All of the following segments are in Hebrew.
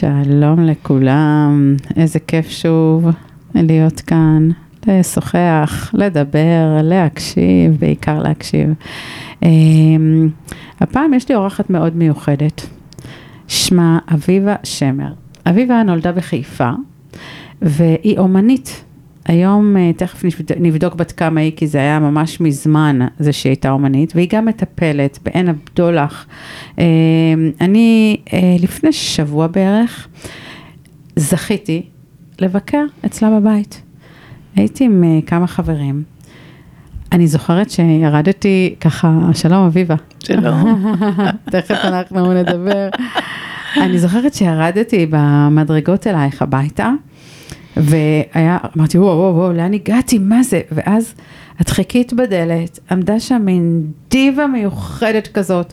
שלום לכולם, איזה כיף שוב להיות כאן, לשוחח, לדבר, להקשיב, בעיקר להקשיב. אמ, הפעם יש לי אורחת מאוד מיוחדת, שמה אביבה שמר. אביבה נולדה בחיפה, והיא אומנית. היום, אה, תכף נבדוק בת כמה היא, כי זה היה ממש מזמן זה שהיא הייתה אומנית, והיא גם מטפלת בעין הבדולח. אמ, אני אה, לפני שבוע בערך זכיתי לבקר אצלה בבית. הייתי עם אה, כמה חברים. אני זוכרת שירדתי ככה, שלום אביבה. שלום. תכף אנחנו נדבר. אני זוכרת שירדתי במדרגות אלייך הביתה, והיה, אמרתי, וואו, וואו, וואו, לאן הגעתי, מה זה? ואז את חיכית בדלת, עמדה שם מין דיבה מיוחדת כזאת,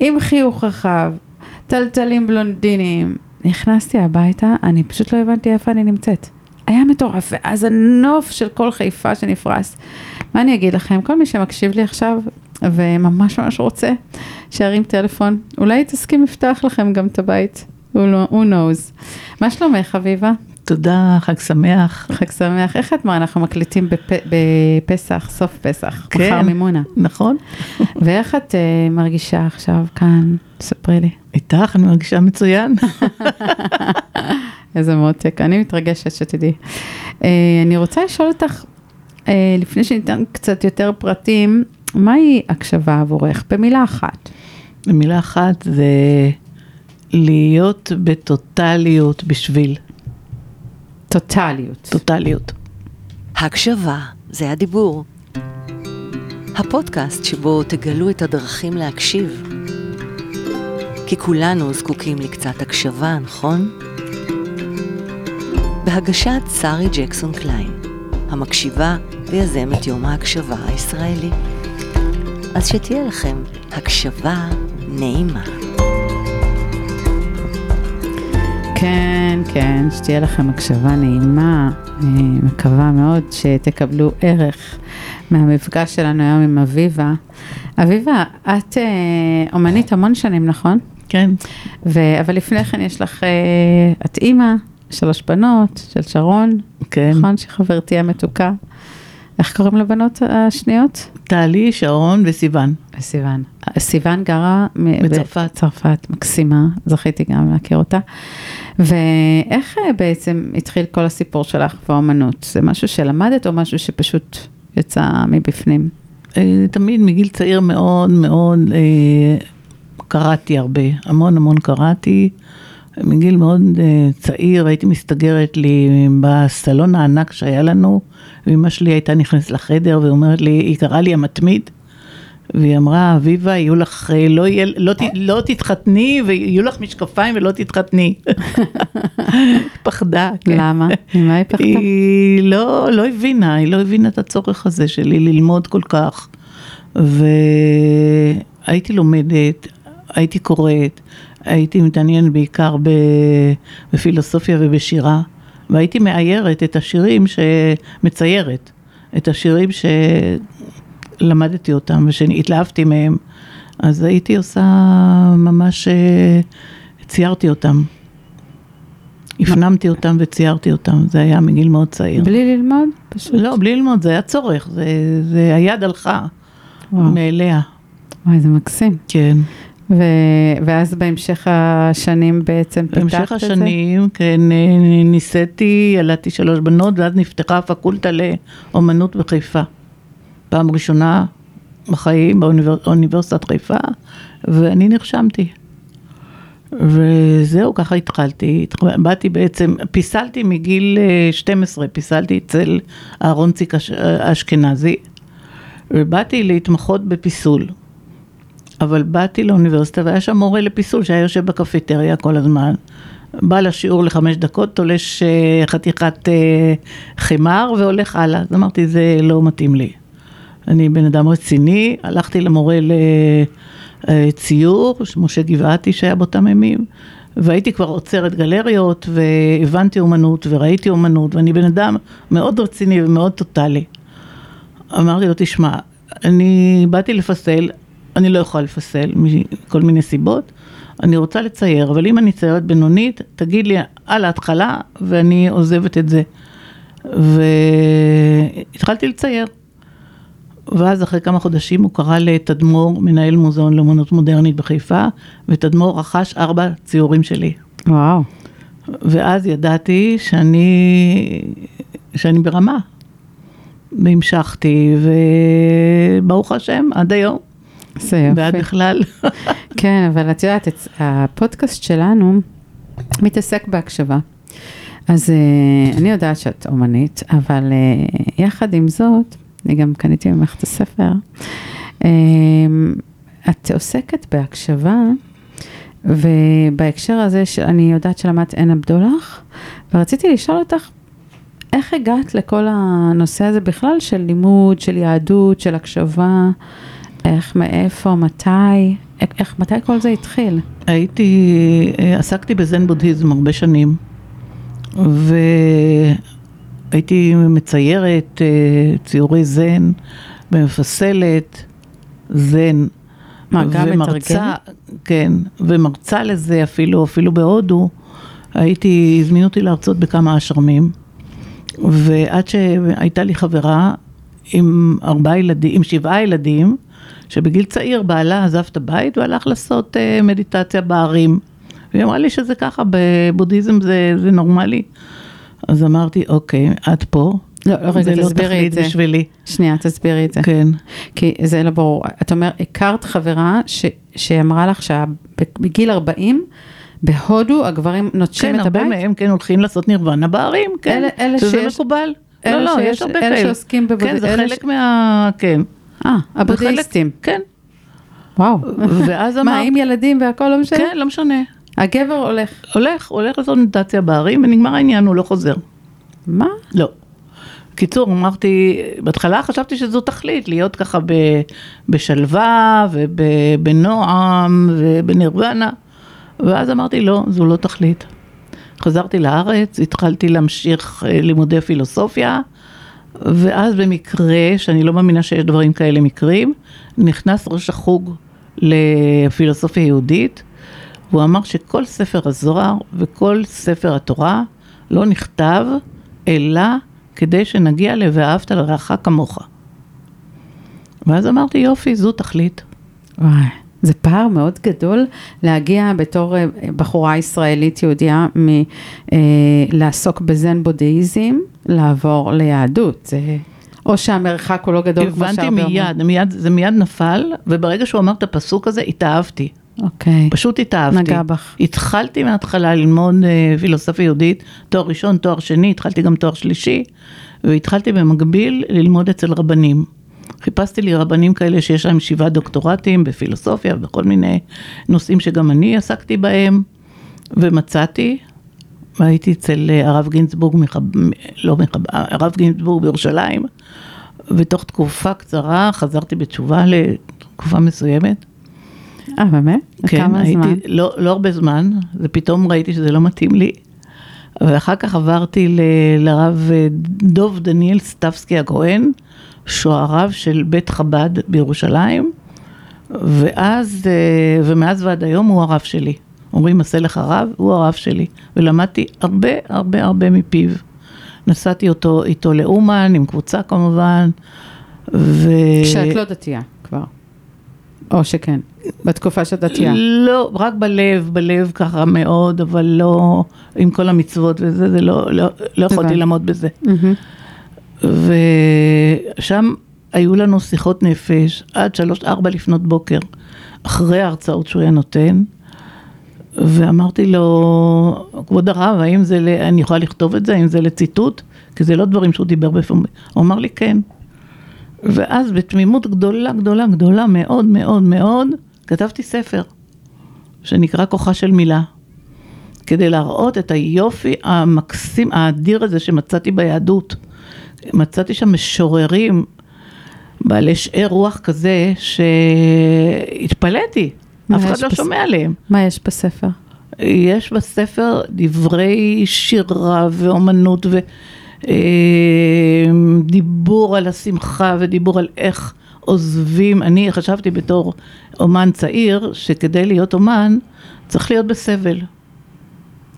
עם חיוך רחב, טלטלים בלונדינים. נכנסתי הביתה, אני פשוט לא הבנתי איפה אני נמצאת. היה מטורף, ואז הנוף של כל חיפה שנפרס. מה אני אגיד לכם, כל מי שמקשיב לי עכשיו, וממש ממש רוצה, שירים טלפון, אולי תסכים לפתוח לכם גם את הבית, who knows. מה שלומך, אביבה? תודה, חג שמח. חג שמח. איך את, מה, אנחנו מקליטים בפ... בפסח, סוף פסח, כן, מחר מימונה. נכון. ואיך את uh, מרגישה עכשיו כאן? ספרי לי. איתך, אני מרגישה מצוין. איזה מותק, אני מתרגשת שתדעי. Uh, אני רוצה לשאול אותך, uh, לפני שניתן קצת יותר פרטים, מהי הקשבה עבורך? במילה אחת. במילה אחת זה להיות בטוטליות בשביל. טוטליות. טוטליות. הקשבה זה הדיבור. הפודקאסט שבו תגלו את הדרכים להקשיב. כי כולנו זקוקים לקצת הקשבה, נכון? בהגשת שרי ג'קסון קליין, המקשיבה ויזמת יום ההקשבה הישראלי. אז שתהיה לכם הקשבה נעימה. כן, כן, שתהיה לכם הקשבה נעימה, אני מקווה מאוד שתקבלו ערך מהמפגש שלנו היום עם אביבה. אביבה, את אה, אומנית המון שנים, נכון? כן. ו- אבל לפני כן יש לך, אה, את אימא, שלוש בנות, של שרון, כן. נכון? שחברתי המתוקה. איך קוראים לבנות השניות? טלי, שרון וסיוון. סיוון. סיוון גרה בצרפת. בצרפת, מקסימה, זכיתי גם להכיר אותה. ואיך אה, בעצם התחיל כל הסיפור שלך באמנות? זה משהו שלמדת או משהו שפשוט יצא מבפנים? אה, תמיד מגיל צעיר מאוד מאוד אה, קראתי הרבה, המון המון קראתי. מגיל מאוד צעיר הייתי מסתגרת לי בסלון הענק שהיה לנו, ואמא שלי הייתה נכנסת לחדר ואומרת לי, היא קראה לי המתמיד, והיא אמרה, אביבה, יהיו לך, לא, יהיה, לא, לא תתחתני ויהיו לך משקפיים ולא תתחתני. פחדה, כן. למה? ממה היא פחדה? היא לא, לא הבינה, היא לא הבינה את הצורך הזה שלי ללמוד כל כך. והייתי לומדת, הייתי קוראת, הייתי מתעניינת בעיקר בפילוסופיה ובשירה, והייתי מאיירת את השירים שמציירת, את השירים שלמדתי אותם ושהתלהבתי מהם, אז הייתי עושה ממש, ציירתי אותם. הפנמתי אותם וציירתי אותם, זה היה מגיל מאוד צעיר. בלי ללמוד? פשוט. לא, בלי ללמוד, זה היה צורך, זה, זה היד הלכה. מאליה. וואי, זה מקסים. כן. ו... ואז בהמשך השנים בעצם פיתחת את זה? בהמשך השנים, כן, ניסיתי, ילדתי שלוש בנות, ואז נפתחה הפקולטה לאומנות בחיפה. פעם ראשונה בחיים באוניברסיטת חיפה, ואני נרשמתי. וזהו, ככה התחלתי. באתי בעצם, פיסלתי מגיל 12, פיסלתי אצל אהרונציק אשכנזי, ובאתי להתמחות בפיסול. אבל באתי לאוניברסיטה והיה שם מורה לפיסול שהיה יושב בקפיטריה כל הזמן. בא לשיעור לחמש דקות, תולש חתיכת חמר והולך הלאה. אז אמרתי, זה לא מתאים לי. אני בן אדם רציני, הלכתי למורה לציור, משה גבעתי שהיה באותם ימים, והייתי כבר עוצרת גלריות, והבנתי אומנות, וראיתי אומנות, ואני בן אדם מאוד רציני ומאוד טוטאלי. אמרתי לו, תשמע, אני באתי לפסל, אני לא יכולה לפסל מכל מיני סיבות, אני רוצה לצייר, אבל אם אני ציירת בינונית, תגיד לי על ההתחלה ואני עוזבת את זה. והתחלתי לצייר. ואז אחרי כמה חודשים הוא קרא לתדמור, מנהל מוזיאון לאמנות מודרנית בחיפה, ותדמור רכש ארבע ציורים שלי. וואו. ואז ידעתי שאני, שאני ברמה. והמשכתי, וברוך השם, עד היום. זה יופי. ועד בכלל. כן, אבל את יודעת, את- הפודקאסט שלנו מתעסק בהקשבה. אז אה, אני יודעת שאת אומנית, אבל אה, יחד עם זאת, אני גם קניתי ממך את הספר, אה, את עוסקת בהקשבה, ובהקשר הזה, שאני יודעת שלמדת עין הבדולח, ורציתי לשאול אותך, איך הגעת לכל הנושא הזה בכלל של לימוד, של יהדות, של הקשבה? איך, מאיפה, מתי? איך, מתי כל זה התחיל? הייתי, אה, עסקתי בזן בודהיזם הרבה שנים, והייתי מציירת אה, ציורי זן, ומפסלת זן. מה, גם ומרצה, כן, ומרצה לזה אפילו, אפילו בהודו, הייתי, הזמינו אותי להרצות בכמה אשרמים, ועד שהייתה לי חברה עם ארבעה ילדים, עם שבעה ילדים, שבגיל צעיר בעלה עזב את הבית והלך לעשות uh, מדיטציה בערים. והיא אמרה לי שזה ככה, בבודהיזם זה, זה נורמלי. אז אמרתי, אוקיי, את פה, לא, לא, רגע, לא תסבירי את זה. בשבילי. שנייה, תסבירי את זה. כן. כי זה לא ברור. את אומרת, הכרת חברה ש, שאמרה לך שבגיל 40, בהודו הגברים נוטשים כן, את הרבה הבית? מהם כן הולכים לעשות נירוונה בערים, כן, אלה- אלה שזה שיש- מקובל. אלה לא, לא, שיש- יש הרבה אלה כאלה. שעוסקים בבוד- כן, זה אלה חלק ש- מה... כן. אה, הבודהיסטים. כן. וואו. ואז מה, אמר... עם ילדים והכל לא משנה? כן, לא משנה. הגבר הולך. הולך, הולך לעשות מדיטציה בערים, ונגמר העניין, הוא לא חוזר. מה? לא. קיצור, אמרתי, בהתחלה חשבתי שזו תכלית, להיות ככה ב- בשלווה ובנועם ובנירוונה, ואז אמרתי, לא, זו לא תכלית. חזרתי לארץ, התחלתי להמשיך אה, לימודי פילוסופיה, ואז במקרה, שאני לא מאמינה שיש דברים כאלה מקרים, נכנס ראש החוג לפילוסופיה יהודית, והוא אמר שכל ספר הזוהר וכל ספר התורה לא נכתב אלא כדי שנגיע ל"ואהבת לרעך כמוך". ואז אמרתי, יופי, זו תכלית. וואי, זה פער מאוד גדול להגיע בתור אה, בחורה ישראלית יהודייה מלעסוק בזן בודהיזם, לעבור ליהדות. זה... או שהמרחק הוא לא גדול כמו הבנתי שהרבה אומרים. מיד, מיד, זה מיד נפל, וברגע שהוא אמר את הפסוק הזה, התאהבתי. אוקיי. פשוט התאהבתי. נגע בך. התחלתי מההתחלה ללמוד אה, פילוסופיה יהודית, תואר ראשון, תואר שני, התחלתי גם תואר שלישי, והתחלתי במקביל ללמוד אצל רבנים. חיפשתי לי רבנים כאלה שיש להם שבעה דוקטורטים בפילוסופיה ובכל מיני נושאים שגם אני עסקתי בהם, ומצאתי, והייתי אצל אה, הרב גינזבורג, מחב... לא מחב... הרב גינזבורג בירושלים, ותוך תקופה קצרה חזרתי בתשובה לתקופה מסוימת. אה, באמת? כן, כמה הייתי, זמן? לא, לא הרבה זמן, ופתאום ראיתי שזה לא מתאים לי. ואחר כך עברתי ל- לרב אה, דוב דניאל סטבסקי הכהן, הרב של בית חב"ד בירושלים, ואז, אה, ומאז ועד היום הוא הרב שלי. אומרים עשה לך רב, הוא הרב שלי. ולמדתי הרבה הרבה הרבה מפיו. נסעתי אותו, איתו לאומן, עם קבוצה כמובן, ו... כשאת לא דתייה כבר. או שכן, בתקופה שאת דתייה. לא, רק בלב, בלב ככה מאוד, אבל לא עם כל המצוות וזה, זה לא, לא, לא יכולתי. לעמוד בזה. מהמם. ושם היו לנו שיחות נפש עד שלוש, ארבע לפנות בוקר, אחרי ההרצאות שהוא היה נותן, ואמרתי לו, כבוד הרב, האם זה, ל... אני יכולה לכתוב את זה, האם זה לציטוט? כי זה לא דברים שהוא דיבר בפומבי. הוא אמר לי, כן. ואז בתמימות גדולה, גדולה, גדולה מאוד מאוד מאוד, כתבתי ספר, שנקרא כוחה של מילה. כדי להראות את היופי המקסים, האדיר הזה שמצאתי ביהדות. מצאתי שם משוררים בעלי שאר רוח כזה, שהתפלאתי, אף אחד לא בס- שומע עליהם. מה יש בספר? יש בספר דברי שירה ואומנות ודיבור על השמחה ודיבור על איך עוזבים, אני חשבתי בתור אומן צעיר שכדי להיות אומן צריך להיות בסבל.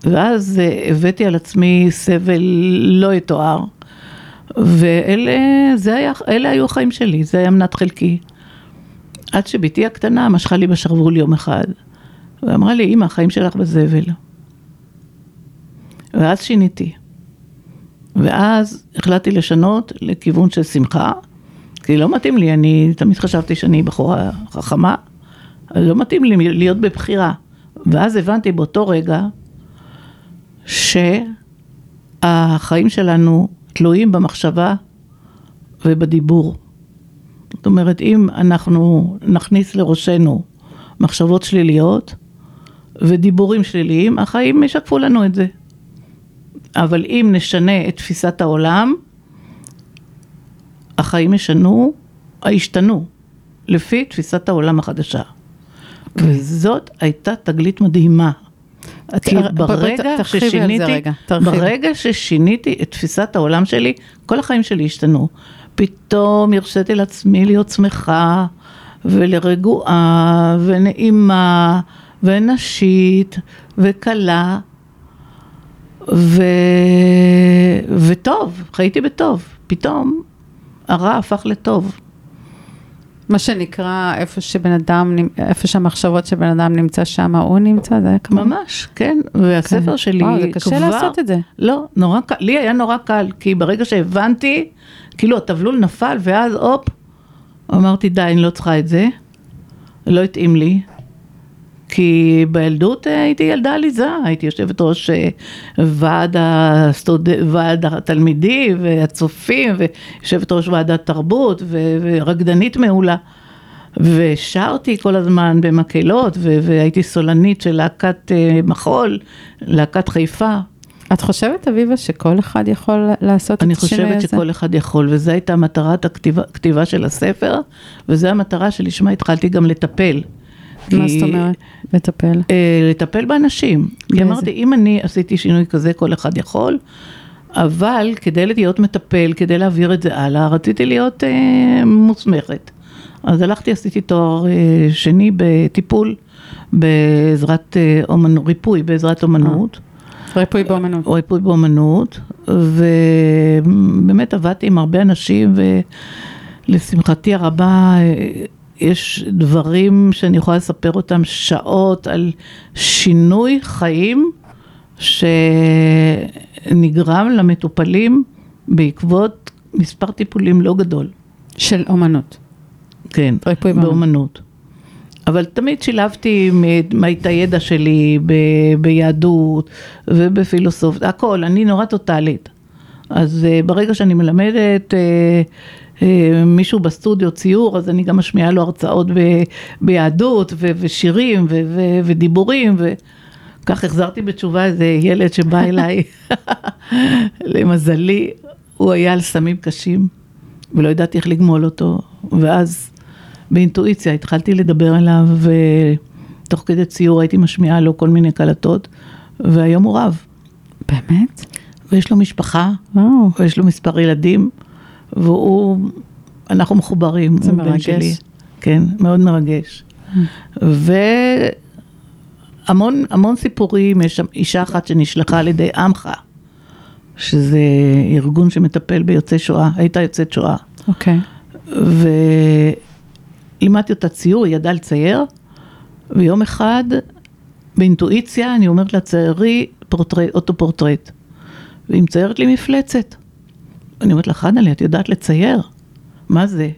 ואז אה, הבאתי על עצמי סבל לא יתואר, ואלה זה היה, היו החיים שלי, זה היה מנת חלקי. עד שבתי הקטנה משכה לי בשרוול יום אחד, ואמרה לי, אמא, החיים שלך בזבל. ואז שיניתי. ואז החלטתי לשנות לכיוון של שמחה, כי לא מתאים לי, אני תמיד חשבתי שאני בחורה חכמה, אז לא מתאים לי להיות בבחירה. ואז הבנתי באותו רגע שהחיים שלנו תלויים במחשבה ובדיבור. זאת אומרת, אם אנחנו נכניס לראשנו מחשבות שליליות ודיבורים שליליים, החיים ישקפו לנו את זה. אבל אם נשנה את תפיסת העולם, החיים ישנו, השתנו, לפי תפיסת העולם החדשה. Okay. וזאת הייתה תגלית מדהימה. כי ברגע ששיניתי, ברגע ששיניתי את תפיסת העולם שלי, כל החיים שלי השתנו. פתאום הרשיתי לעצמי להיות שמחה, ולרגועה, ונעימה, ונשית, וקלה, ו... וטוב, חייתי בטוב. פתאום הרע הפך לטוב. מה שנקרא, איפה שבן אדם, איפה שהמחשבות של בן אדם נמצא שם, הוא נמצא, זה היה כמובן. ממש, כן, והספר כן. שלי וואו, זה קשה כבר... לעשות את זה. לא, נורא קל, לי היה נורא קל, כי ברגע שהבנתי, כאילו התבלול נפל, ואז הופ, אמרתי, די, אני לא צריכה את זה, לא התאים לי. כי בילדות אה, הייתי ילדה עליזה, הייתי יושבת ראש אה, ועד, הסטוד... ועד התלמידים והצופים, ויושבת ראש ועדת תרבות ורקדנית מעולה. ושרתי כל הזמן במקהלות, והייתי סולנית של להקת אה, מחול, להקת חיפה. את חושבת, אביבה, שכל אחד יכול לעשות את השינוי הזה? אני חושבת שכל אחד יכול, וזו הייתה מטרת הכתיבה של הספר, וזו המטרה שלשמה התחלתי גם לטפל. מה זאת אומרת? לטפל? אה, לטפל באנשים. כי אמרתי, אם אני עשיתי שינוי כזה, כל אחד יכול, אבל כדי להיות מטפל, כדי להעביר את זה הלאה, רציתי להיות אה, מוסמכת. אז הלכתי, עשיתי תואר אה, שני בטיפול בעזרת אה, אומנות, ריפוי בעזרת אומנות. אה. ריפוי באומנות. ריפוי באומנות, ובאמת עבדתי עם הרבה אנשים, ולשמחתי הרבה יש דברים שאני יכולה לספר אותם שעות על שינוי חיים שנגרם למטופלים בעקבות מספר טיפולים לא גדול. של אומנות. כן, באומנות. אבל תמיד שילבתי את הידע שלי ב, ביהדות ובפילוסופיה, הכל, אני נורא טוטאלית. אז uh, ברגע שאני מלמדת uh, אה, מישהו בסטודיו ציור, אז אני גם משמיעה לו הרצאות ב, ביהדות ו, ושירים ו, ו, ודיבורים, וכך החזרתי בתשובה איזה ילד שבא אליי, למזלי, הוא היה על סמים קשים, ולא ידעתי איך לגמול אותו, ואז באינטואיציה התחלתי לדבר אליו, ותוך כדי ציור הייתי משמיעה לו כל מיני קלטות, והיום הוא רב. באמת? ויש לו משפחה, וואו. ויש לו מספר ילדים. והוא, אנחנו מחוברים, זה מרגש. שלי. כן, מאוד מרגש. והמון המון סיפורים, יש שם אישה אחת שנשלחה על ידי עמך, שזה ארגון שמטפל ביוצאי שואה, הייתה יוצאת שואה. אוקיי. Okay. ולימדתי אותה ציור, היא ידעה לצייר, ויום אחד, באינטואיציה, אני אומרת לה, ציירי פורטרט, אוטופורטרט. והיא מציירת לי מפלצת. אני אומרת לה, חנלי, את יודעת לצייר? מה זה?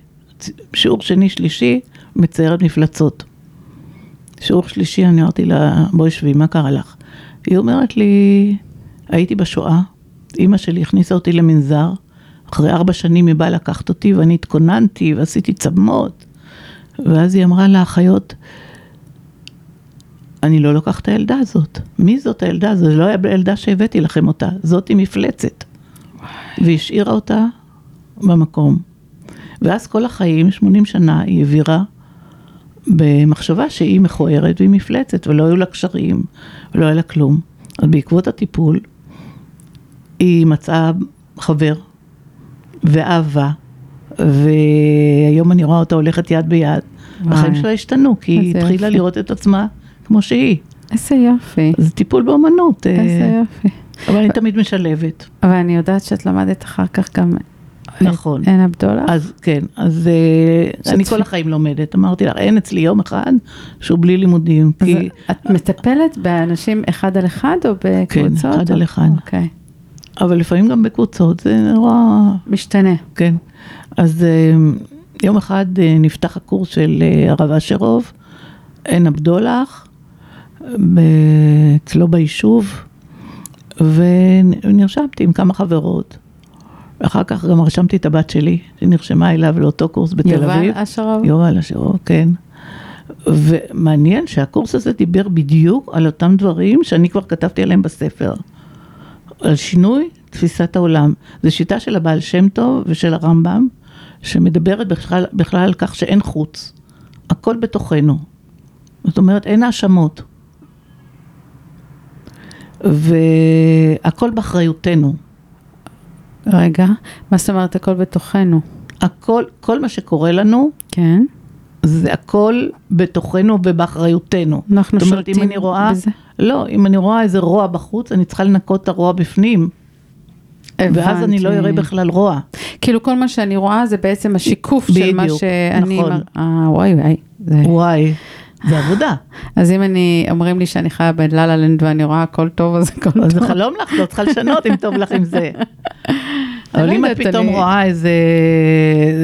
שיעור שני, שלישי, מציירת מפלצות. שיעור שלישי, אני אמרתי לה, בואי שבי, מה קרה לך? היא אומרת לי, הייתי בשואה, אימא שלי הכניסה אותי למנזר, אחרי ארבע שנים היא באה לקחת אותי ואני התכוננתי ועשיתי צמות. ואז היא אמרה לאחיות, אני לא לוקחת את הילדה הזאת. מי זאת הילדה? זה לא הילדה שהבאתי לכם אותה, זאתי מפלצת. והשאירה אותה במקום. ואז כל החיים, 80 שנה, היא העבירה במחשבה שהיא מכוערת והיא מפלצת, ולא היו לה קשרים, ולא היה לה כלום. אז בעקבות הטיפול, היא מצאה חבר ואהבה, והיום אני רואה אותה הולכת יד ביד. החיים שלה השתנו, כי היא התחילה לראות את עצמה כמו שהיא. איזה יופי, זה טיפול באומנות, אה, איזה יופי. אבל אני תמיד משלבת. אבל אני יודעת שאת למדת אחר כך גם... נכון. אין הבדולה? אז כן, אז אה, אני שתפי. כל החיים לומדת. אמרתי לך, אין אצלי יום אחד שהוא בלי לימודים. אז כי, את מטפלת באנשים אחד על אחד או בקבוצות? כן, אחד על אחד. אוקיי. אבל לפעמים גם בקבוצות, זה נורא... משתנה. כן. אז אה, יום אחד אה, נפתח הקורס של אה, הרב אשרוב, עין הבדולח, אצלו ביישוב, ונרשמתי עם כמה חברות. אחר כך גם רשמתי את הבת שלי, שנרשמה אליו לאותו קורס בתל יובל אביב. אשרוב? יובל אשרוב, כן. ומעניין שהקורס הזה דיבר בדיוק על אותם דברים שאני כבר כתבתי עליהם בספר. על שינוי תפיסת העולם. זו שיטה של הבעל שם טוב ושל הרמב"ם, שמדברת בכלל, בכלל על כך שאין חוץ. הכל בתוכנו. זאת אומרת, אין האשמות. והכל באחריותנו. רגע, מה זאת אומרת הכל בתוכנו? הכל, כל מה שקורה לנו, כן. זה הכל בתוכנו ובאחריותנו. אנחנו זאת אומרת, אם שולטים אני רואה, בזה. לא, אם אני רואה איזה רוע בחוץ, אני צריכה לנקות את הרוע בפנים, ואז אני לא. אראה בכלל רוע. כאילו כל מה שאני רואה זה בעצם השיקוף של מה בדיוק, שאני... נכון. מר- אה, וואי וואי. וואי, זה עבודה. אז אם אני, אומרים לי שאני חיה בלה לה לנד ואני רואה הכל טוב, אז הכל אז זה טוב. חלום לך, לא צריכה לשנות אם טוב לך עם זה. אבל אם את פתאום רואה איזה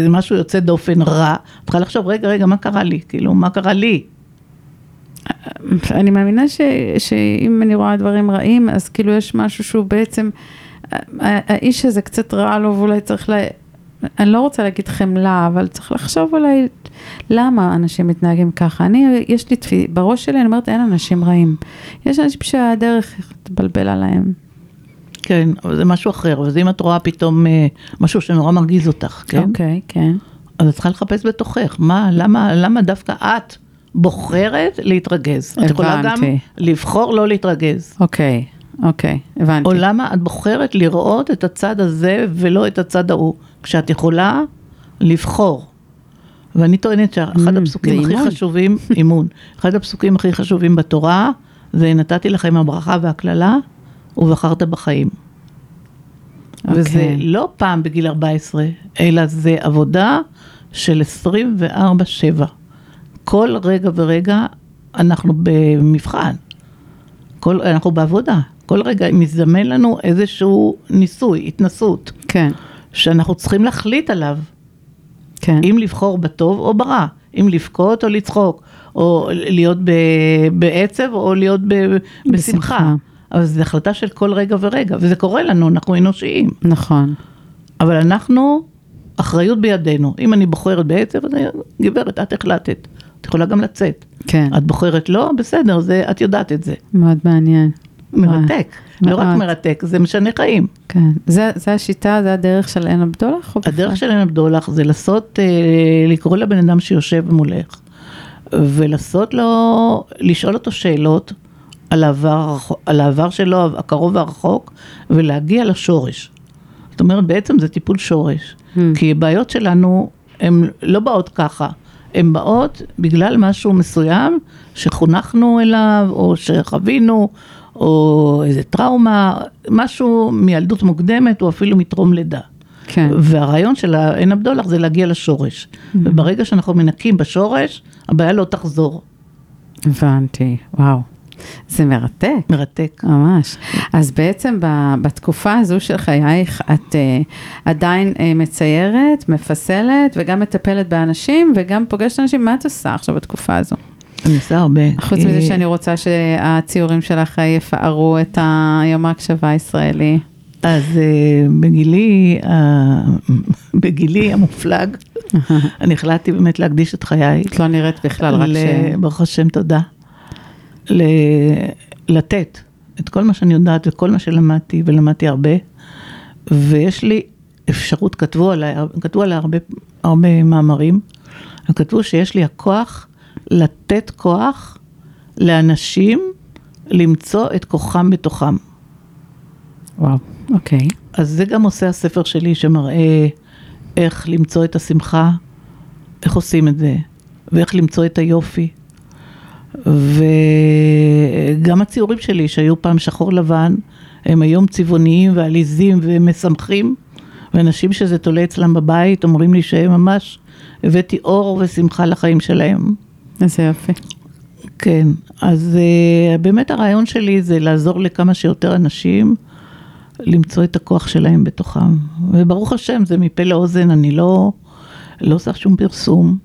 משהו יוצא דופן רע, את צריכה לחשוב, רגע, רגע, מה קרה לי? כאילו, מה קרה לי? אני מאמינה ש, שאם אני רואה דברים רעים, אז כאילו יש משהו שהוא בעצם, האיש הזה קצת רע לו ואולי צריך ל... אני לא רוצה להגיד חמלה, אבל צריך לחשוב אולי למה אנשים מתנהגים ככה. אני, יש לי תפי... בראש שלי אני אומרת אין אנשים רעים. יש אנשים שהדרך התבלבלה להם. כן, אבל זה משהו אחר. אז אם את רואה פתאום אה, משהו שנורא מרגיז אותך, כן? אוקיי, כן. אז את צריכה לחפש בתוכך, מה, למה, למה דווקא את בוחרת להתרגז? את יכולה גם הבנתי. לבחור לא להתרגז. אוקיי, אוקיי, הבנתי. או למה את בוחרת לראות את הצד הזה ולא את הצד ההוא, כשאת יכולה לבחור. ואני טוענת שאחד Mm, הפסוקים הכי. חשובים, אימון, אחד הפסוקים הכי חשובים בתורה, זה נתתי לכם הברכה והקללה, ובחרת בחיים. וזה אוקיי. לא פעם בגיל 14, אלא זה עבודה של 24-7. כל רגע ורגע אנחנו במבחן. כל, אנחנו בעבודה. כל רגע מזדמן לנו איזשהו ניסוי, התנסות, כן, שאנחנו צריכים להחליט עליו, כן. אם לבחור בטוב או ברע, אם לבכות או לצחוק, או להיות ב, בעצב או להיות ב, בשמחה. בשמחה. אבל זו החלטה של כל רגע ורגע, וזה קורה לנו, אנחנו אנושיים. נכון. אבל אנחנו, אחריות בידינו. אם אני בוחרת בעצב, אז אני, גברת, את החלטת. את יכולה גם לצאת. כן, את בוחרת לא, בסדר, זה, את יודעת את זה. מאוד מעניין. מרתק. לא רק. מרתק, זה משנה חיים. כן. זה, זה השיטה, זה הדרך של עין הבדולח? הדרך של עין הבדולח זה לעשות, אה, לקרוא לבן אדם שיושב מולך, ולעשות לו, לשאול אותו שאלות על העבר, על העבר שלו, הקרוב והרחוק, ולהגיע לשורש. זאת אומרת, בעצם זה טיפול שורש. Hmm. כי בעיות שלנו, הן לא באות ככה. הן באות בגלל משהו מסוים שחונכנו אליו, או שחווינו, או איזה טראומה, משהו מילדות מוקדמת, או אפילו מטרום לידה. כן. והרעיון של העין הבדולח זה להגיע לשורש. וברגע שאנחנו מנקים בשורש, הבעיה לא תחזור. הבנתי, וואו. זה מרתק. מרתק. ממש. אז בעצם ב- בתקופה הזו של חייך, את uh, עדיין uh, מציירת, מפסלת, וגם מטפלת באנשים, וגם פוגשת אנשים, מה את עושה עכשיו בתקופה הזו? אני עושה הרבה. חוץ מזה שאני רוצה שהציורים שלך יפארו את היום ההקשבה הישראלי. אז אה, בגילי, אה, בגילי המופלג, אני החלטתי באמת להקדיש את חיי. את לא נראית בכלל, רק ש... ברוך השם, תודה. לתת את כל מה שאני יודעת וכל מה שלמדתי, ולמדתי הרבה, ויש לי אפשרות, כתבו עליי, כתבו עליי הרבה, הרבה מאמרים, הם כתבו שיש לי הכוח לתת כוח לאנשים למצוא את כוחם בתוכם. וואו, אוקיי. אז זה גם עושה הספר שלי שמראה איך למצוא את השמחה, איך עושים את זה, ואיך למצוא את היופי. וגם הציורים שלי שהיו פעם שחור לבן, הם היום צבעוניים ועליזים ומשמחים, ואנשים שזה תולה אצלם בבית אומרים לי שהם ממש הבאתי אור ושמחה לחיים שלהם. איזה יופי. כן, אז uh, באמת הרעיון שלי זה לעזור לכמה שיותר אנשים למצוא את הכוח שלהם בתוכם. וברוך השם, זה מפה לאוזן, אני לא, לא עושה שום פרסום.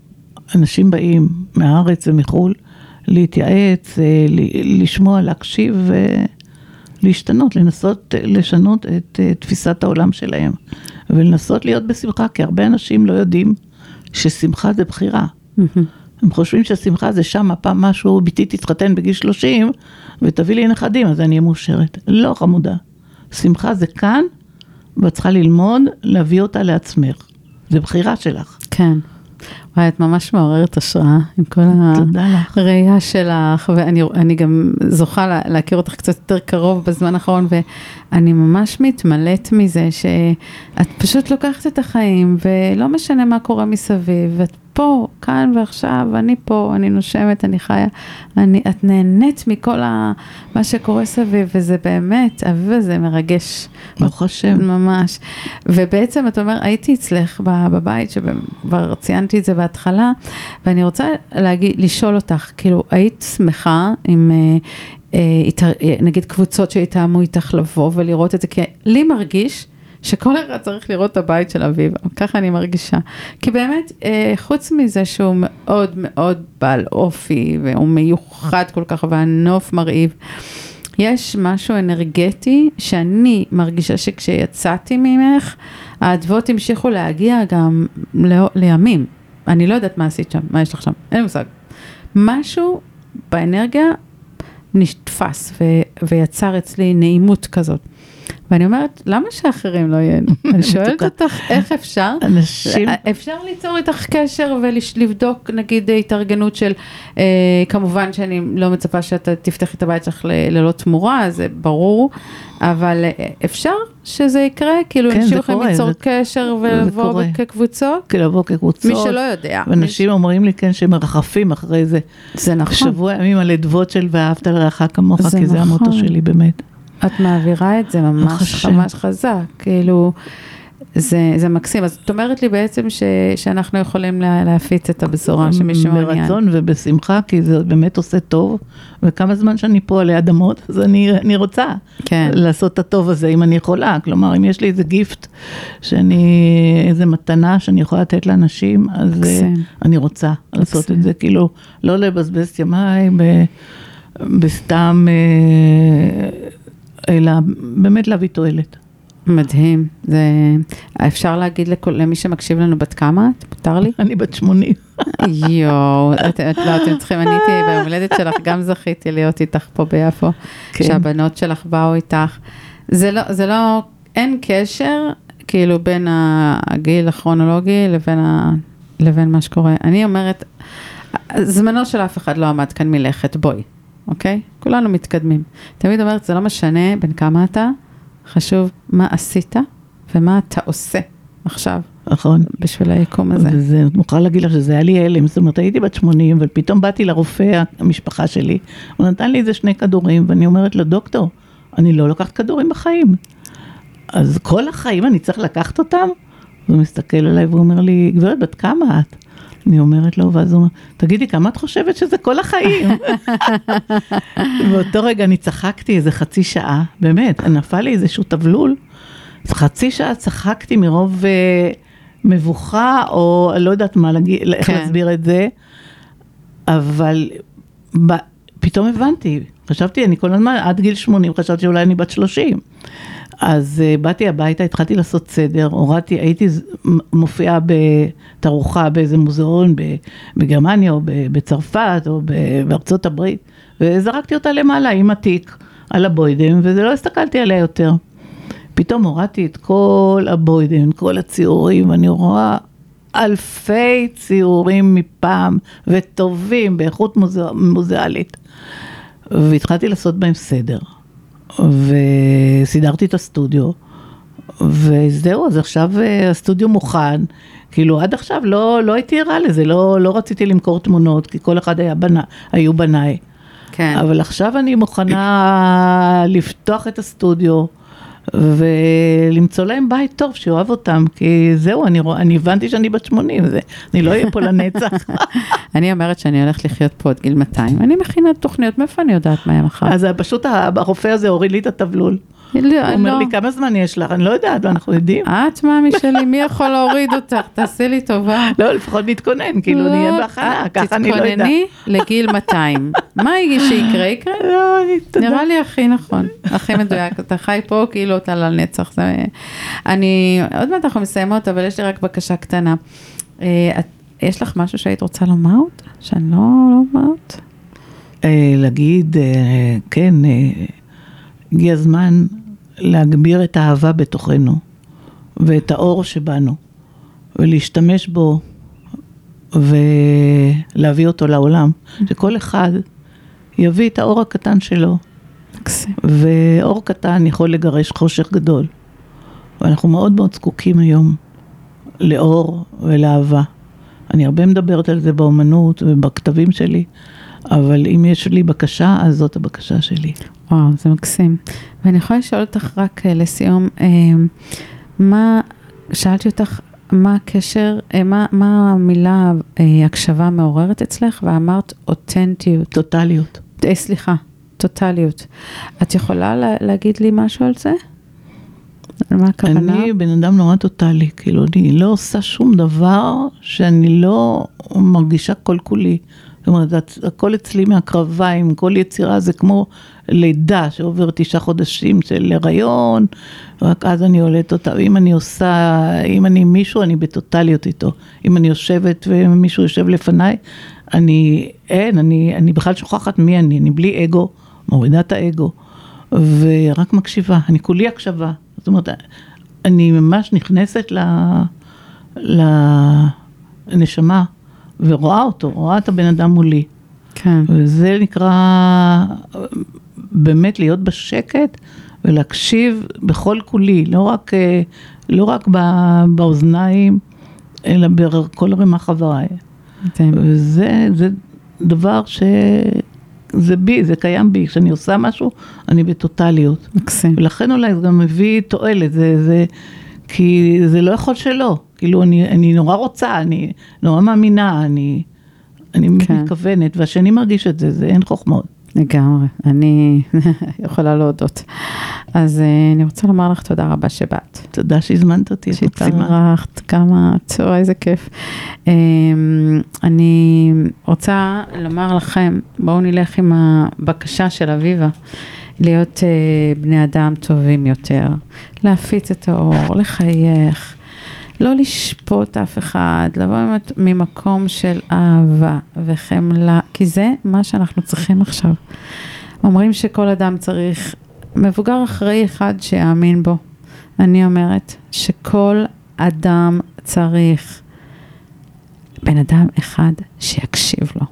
אנשים באים מהארץ ומחו"ל להתייעץ, אה, לשמוע, להקשיב ולהשתנות, לנסות לשנות את אה, תפיסת העולם שלהם. ולנסות להיות בשמחה, כי הרבה אנשים לא יודעים ששמחה זה בחירה. הם חושבים ששמחה זה שם, הפעם משהו, ביתי תתחתן בגיל 30 ותביא לי נכדים, אז אני אהיה מאושרת. לא, חמודה. שמחה זה כאן, ואת צריכה ללמוד להביא אותה לעצמך. זה בחירה שלך. כן. וואי, את ממש מעוררת השראה עם כל הראייה שלך, ואני גם זוכה להכיר אותך קצת יותר קרוב בזמן האחרון, ואני ממש מתמלאת מזה שאת פשוט לוקחת את החיים, ולא משנה מה קורה מסביב, ואת פה, כאן ועכשיו, אני פה, אני נושמת, אני חיה, אני, את נהנית מכל ה, מה שקורה סביב, וזה באמת, הזה מרגש. ברוך השם. ממש. ובעצם, את אומרת, הייתי אצלך בבית, שכבר ציינתי את זה בהתחלה, ואני רוצה להגיד, לשאול אותך, כאילו, היית שמחה עם... אה, אה, נגיד קבוצות שיתאמו איתך לבוא ולראות את זה, כי לי מרגיש שכל אחד צריך לראות את הבית של אביו, ככה אני מרגישה. כי באמת, אה, חוץ מזה שהוא מאוד מאוד בעל אופי, והוא מיוחד כל כך, והנוף מרהיב, יש משהו אנרגטי שאני מרגישה שכשיצאתי ממך, האדוות המשיכו להגיע גם לימים. אני לא יודעת מה עשית שם, מה יש לך שם, אין לי מושג. משהו באנרגיה נתפס ו- ויצר אצלי נעימות כזאת. ואני אומרת, למה שאחרים לא ייהנו? אני שואלת אותך, איך אפשר? אנשים... אפשר ליצור איתך קשר ולבדוק נגיד התארגנות של, אה, כמובן שאני לא מצפה שאתה תפתחי את הבית שלך ללא תמורה, זה ברור, אבל אה, אפשר שזה יקרה? כאילו, כן, אנשים יכולים ליצור זה, קשר ולבוא כקבוצות? כן, לבוא כקבוצות. מי שלא יודע. ואנשים מי... אומרים לי, כן, שמרחפים אחרי זה. זה נכון. שבוע ימים על אדוות של ואהבת לרעך כמוך, כי נכון. זה המוטו שלי באמת. את מעבירה את זה ממש ממש חזק, כאילו, זה, זה מקסים. אז את אומרת לי בעצם ש, שאנחנו יכולים לה, להפיץ את הבשורה שמי שמעוניין. ברצון ובשמחה, כי זה באמת עושה טוב, וכמה זמן שאני פה עלי אדמות, אז אני, אני רוצה כן. לעשות את הטוב הזה, אם אני יכולה. כלומר, אם יש לי איזה גיפט, שאני, איזה מתנה שאני יכולה לתת לאנשים, אז מקסים. אני רוצה מקסים. לעשות את זה, כאילו, לא לבזבז את ימיי בסתם... אה, אלא באמת להביא תועלת. מדהים, זה... אפשר להגיד לכל, למי שמקשיב לנו בת כמה את? מותר לי? אני בת 80. יואו, את, לא, אתם צריכים, אני הייתי ביום הולדת שלך, גם זכיתי להיות איתך פה ביפו, כן. שהבנות שלך באו איתך. זה לא, זה לא, אין קשר, כאילו, בין הגיל הכרונולוגי לבין, ה, לבין מה שקורה. אני אומרת, זמנו של אף אחד לא עמד כאן מלכת, בואי. אוקיי? כולנו מתקדמים. תמיד אומרת, זה לא משנה בין כמה אתה, חשוב מה עשית ומה אתה עושה עכשיו. נכון. בשביל היקום הזה. וזה, אני מוכרחה להגיד לך שזה היה לי הלם, זאת אומרת, הייתי בת 80, ופתאום באתי לרופא המשפחה שלי, הוא נתן לי איזה שני כדורים, ואני אומרת לו, דוקטור, אני לא לוקחת כדורים בחיים. אז כל החיים אני צריך לקחת אותם? הוא מסתכל עליי והוא אומר לי, גברת, בת כמה את? אני אומרת לו, ואז הוא אומר, תגידי, כמה את חושבת שזה כל החיים? באותו רגע אני צחקתי איזה חצי שעה, באמת, נפל לי איזשהו תבלול, אז חצי שעה צחקתי מרוב uh, מבוכה, או לא יודעת מה, להגיד, כן. איך להסביר את זה, אבל ב, פתאום הבנתי, חשבתי, אני כל הזמן, עד גיל 80, חשבתי שאולי אני בת 30. אז uh, באתי הביתה, התחלתי לעשות סדר, הורדתי, הייתי מופיעה בתערוכה באיזה מוזיאון בגרמניה או בצרפת או בארצות הברית, וזרקתי אותה למעלה עם התיק על הבוידם, ולא הסתכלתי עליה יותר. פתאום הורדתי את כל הבוידם, כל הציורים, ואני רואה אלפי ציורים מפעם, וטובים, באיכות מוזיאלית. והתחלתי לעשות בהם סדר. וסידרתי את הסטודיו, וזהו, אז עכשיו אה, הסטודיו מוכן. כאילו עד עכשיו לא, לא הייתי ערה לזה, לא, לא רציתי למכור תמונות, כי כל אחד היה בנה, היו בניי. כן. אבל עכשיו אני מוכנה לפתוח את הסטודיו ולמצוא להם בית טוב שאוהב אותם, כי זהו, אני, רוא- אני הבנתי שאני בת 80, זה, אני לא אהיה פה לנצח. אני אומרת שאני הולכת לחיות פה עד גיל 200. אני מכינה תוכניות, מאיפה אני יודעת מה יהיה מחר? אז פשוט הרופא הזה הוריד לי את התבלול. לא, הוא אומר לא. לי, כמה זמן יש לך? אני לא יודעת, אנחנו יודעים. את מאמי שלי, מי יכול להוריד אותך? תעשי לי טובה. לא, לפחות נתכונן, כאילו נהיה לא, בהכנה, את ככה אני לא יודעת. תתכונני לגיל 200. מה שיקרה? יקרה. לא, אני- תודה. נראה לי הכי נכון, הכי מדויק. אתה חי פה כאילו אתה לנצח. זה... אני, עוד מעט אנחנו מסיימות, אבל יש לי רק בקשה קטנה. אה, יש לך משהו שהיית רוצה לומר עוד? שאני לא, אומרת? אה, להגיד, אה, כן, הגיע הזמן להגביר את האהבה בתוכנו, ואת האור שבנו, ולהשתמש בו, ולהביא אותו לעולם, שכל אחד יביא את האור הקטן שלו, מקסים. ואור קטן יכול לגרש חושך גדול. ואנחנו מאוד מאוד זקוקים היום לאור ולאהבה. אני הרבה מדברת על זה באומנות ובכתבים שלי, אבל אם יש לי בקשה, אז זאת הבקשה שלי. וואו, זה מקסים. ואני יכולה לשאול אותך רק אה, לסיום, אה, מה, שאלתי אותך, מה הקשר, אה, מה, מה המילה הקשבה מעוררת אצלך, ואמרת אותנטיות. טוטליות. סליחה, טוטליות. את יכולה לה, להגיד לי משהו על זה? על מה הכוונה? אני בן אדם נורא טוטאלי, כאילו אני לא עושה שום דבר שאני לא מרגישה כל כולי. זאת אומרת, הכל אצלי מהקרביים, כל יצירה זה כמו לידה שעובר תשעה חודשים של הריון, רק אז אני עולת אותה. אם אני עושה, אם אני מישהו, אני בטוטליות איתו. אם אני יושבת ומישהו יושב לפניי, אני, אין, אני, אני בכלל שוכחת מי אני, אני בלי אגו, מורידה את האגו. ורק מקשיבה, אני כולי הקשבה. זאת אומרת, אני ממש נכנסת ל... לנשמה ורואה אותו, רואה את הבן אדם מולי. כן, וזה נקרא באמת להיות בשקט ולהקשיב בכל כולי, לא רק, לא רק באוזניים, אלא בכל רמ"ח איבריי. מדהים. וזה זה דבר ש... זה בי, זה קיים בי, כשאני עושה משהו, אני בטוטליות. מקסים. ולכן אולי זה גם מביא תועלת, זה, זה, כי זה לא יכול שלא. כאילו, אני, אני נורא רוצה, אני נורא מאמינה, אני, אני כן. מתכוונת, והשני מרגיש את זה, זה אין חוכמות. לגמרי, אני יכולה להודות. אז אה, אני רוצה לומר לך תודה רבה שבאת. תודה שהזמנת אותי, את מקסימה. שהתארחת, כמה, צורה, איזה כיף. אמ, אני רוצה לומר לכם, בואו נלך עם הבקשה של אביבה, להיות אה, בני אדם טובים יותר, להפיץ את האור, לחייך, לא לשפוט אף אחד, לבוא באמת ממקום של אהבה וחמלה, כי זה מה שאנחנו צריכים עכשיו. אומרים שכל אדם צריך מבוגר אחראי אחד שיאמין בו. אני אומרת שכל אדם צריך בן אדם אחד שיקשיב לו.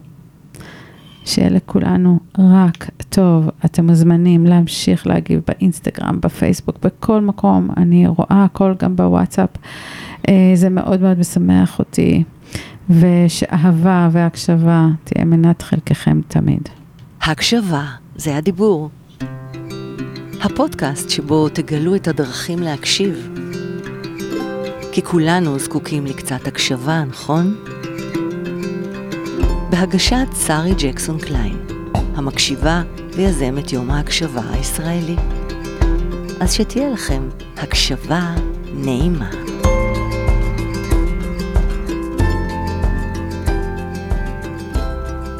שיהיה לכולנו רק טוב. אתם מוזמנים להמשיך להגיב באינסטגרם, בפייסבוק, בכל מקום. אני רואה הכל גם בוואטסאפ. אה, זה מאוד מאוד משמח אותי. ושאהבה והקשבה תהיה מנת חלקכם תמיד. הקשבה זה הדיבור. הפודקאסט שבו תגלו את הדרכים להקשיב. כי כולנו זקוקים לקצת הקשבה, נכון? בהגשת שרי ג'קסון קליין, המקשיבה ויזמת יום ההקשבה הישראלי. אז שתהיה לכם הקשבה נעימה.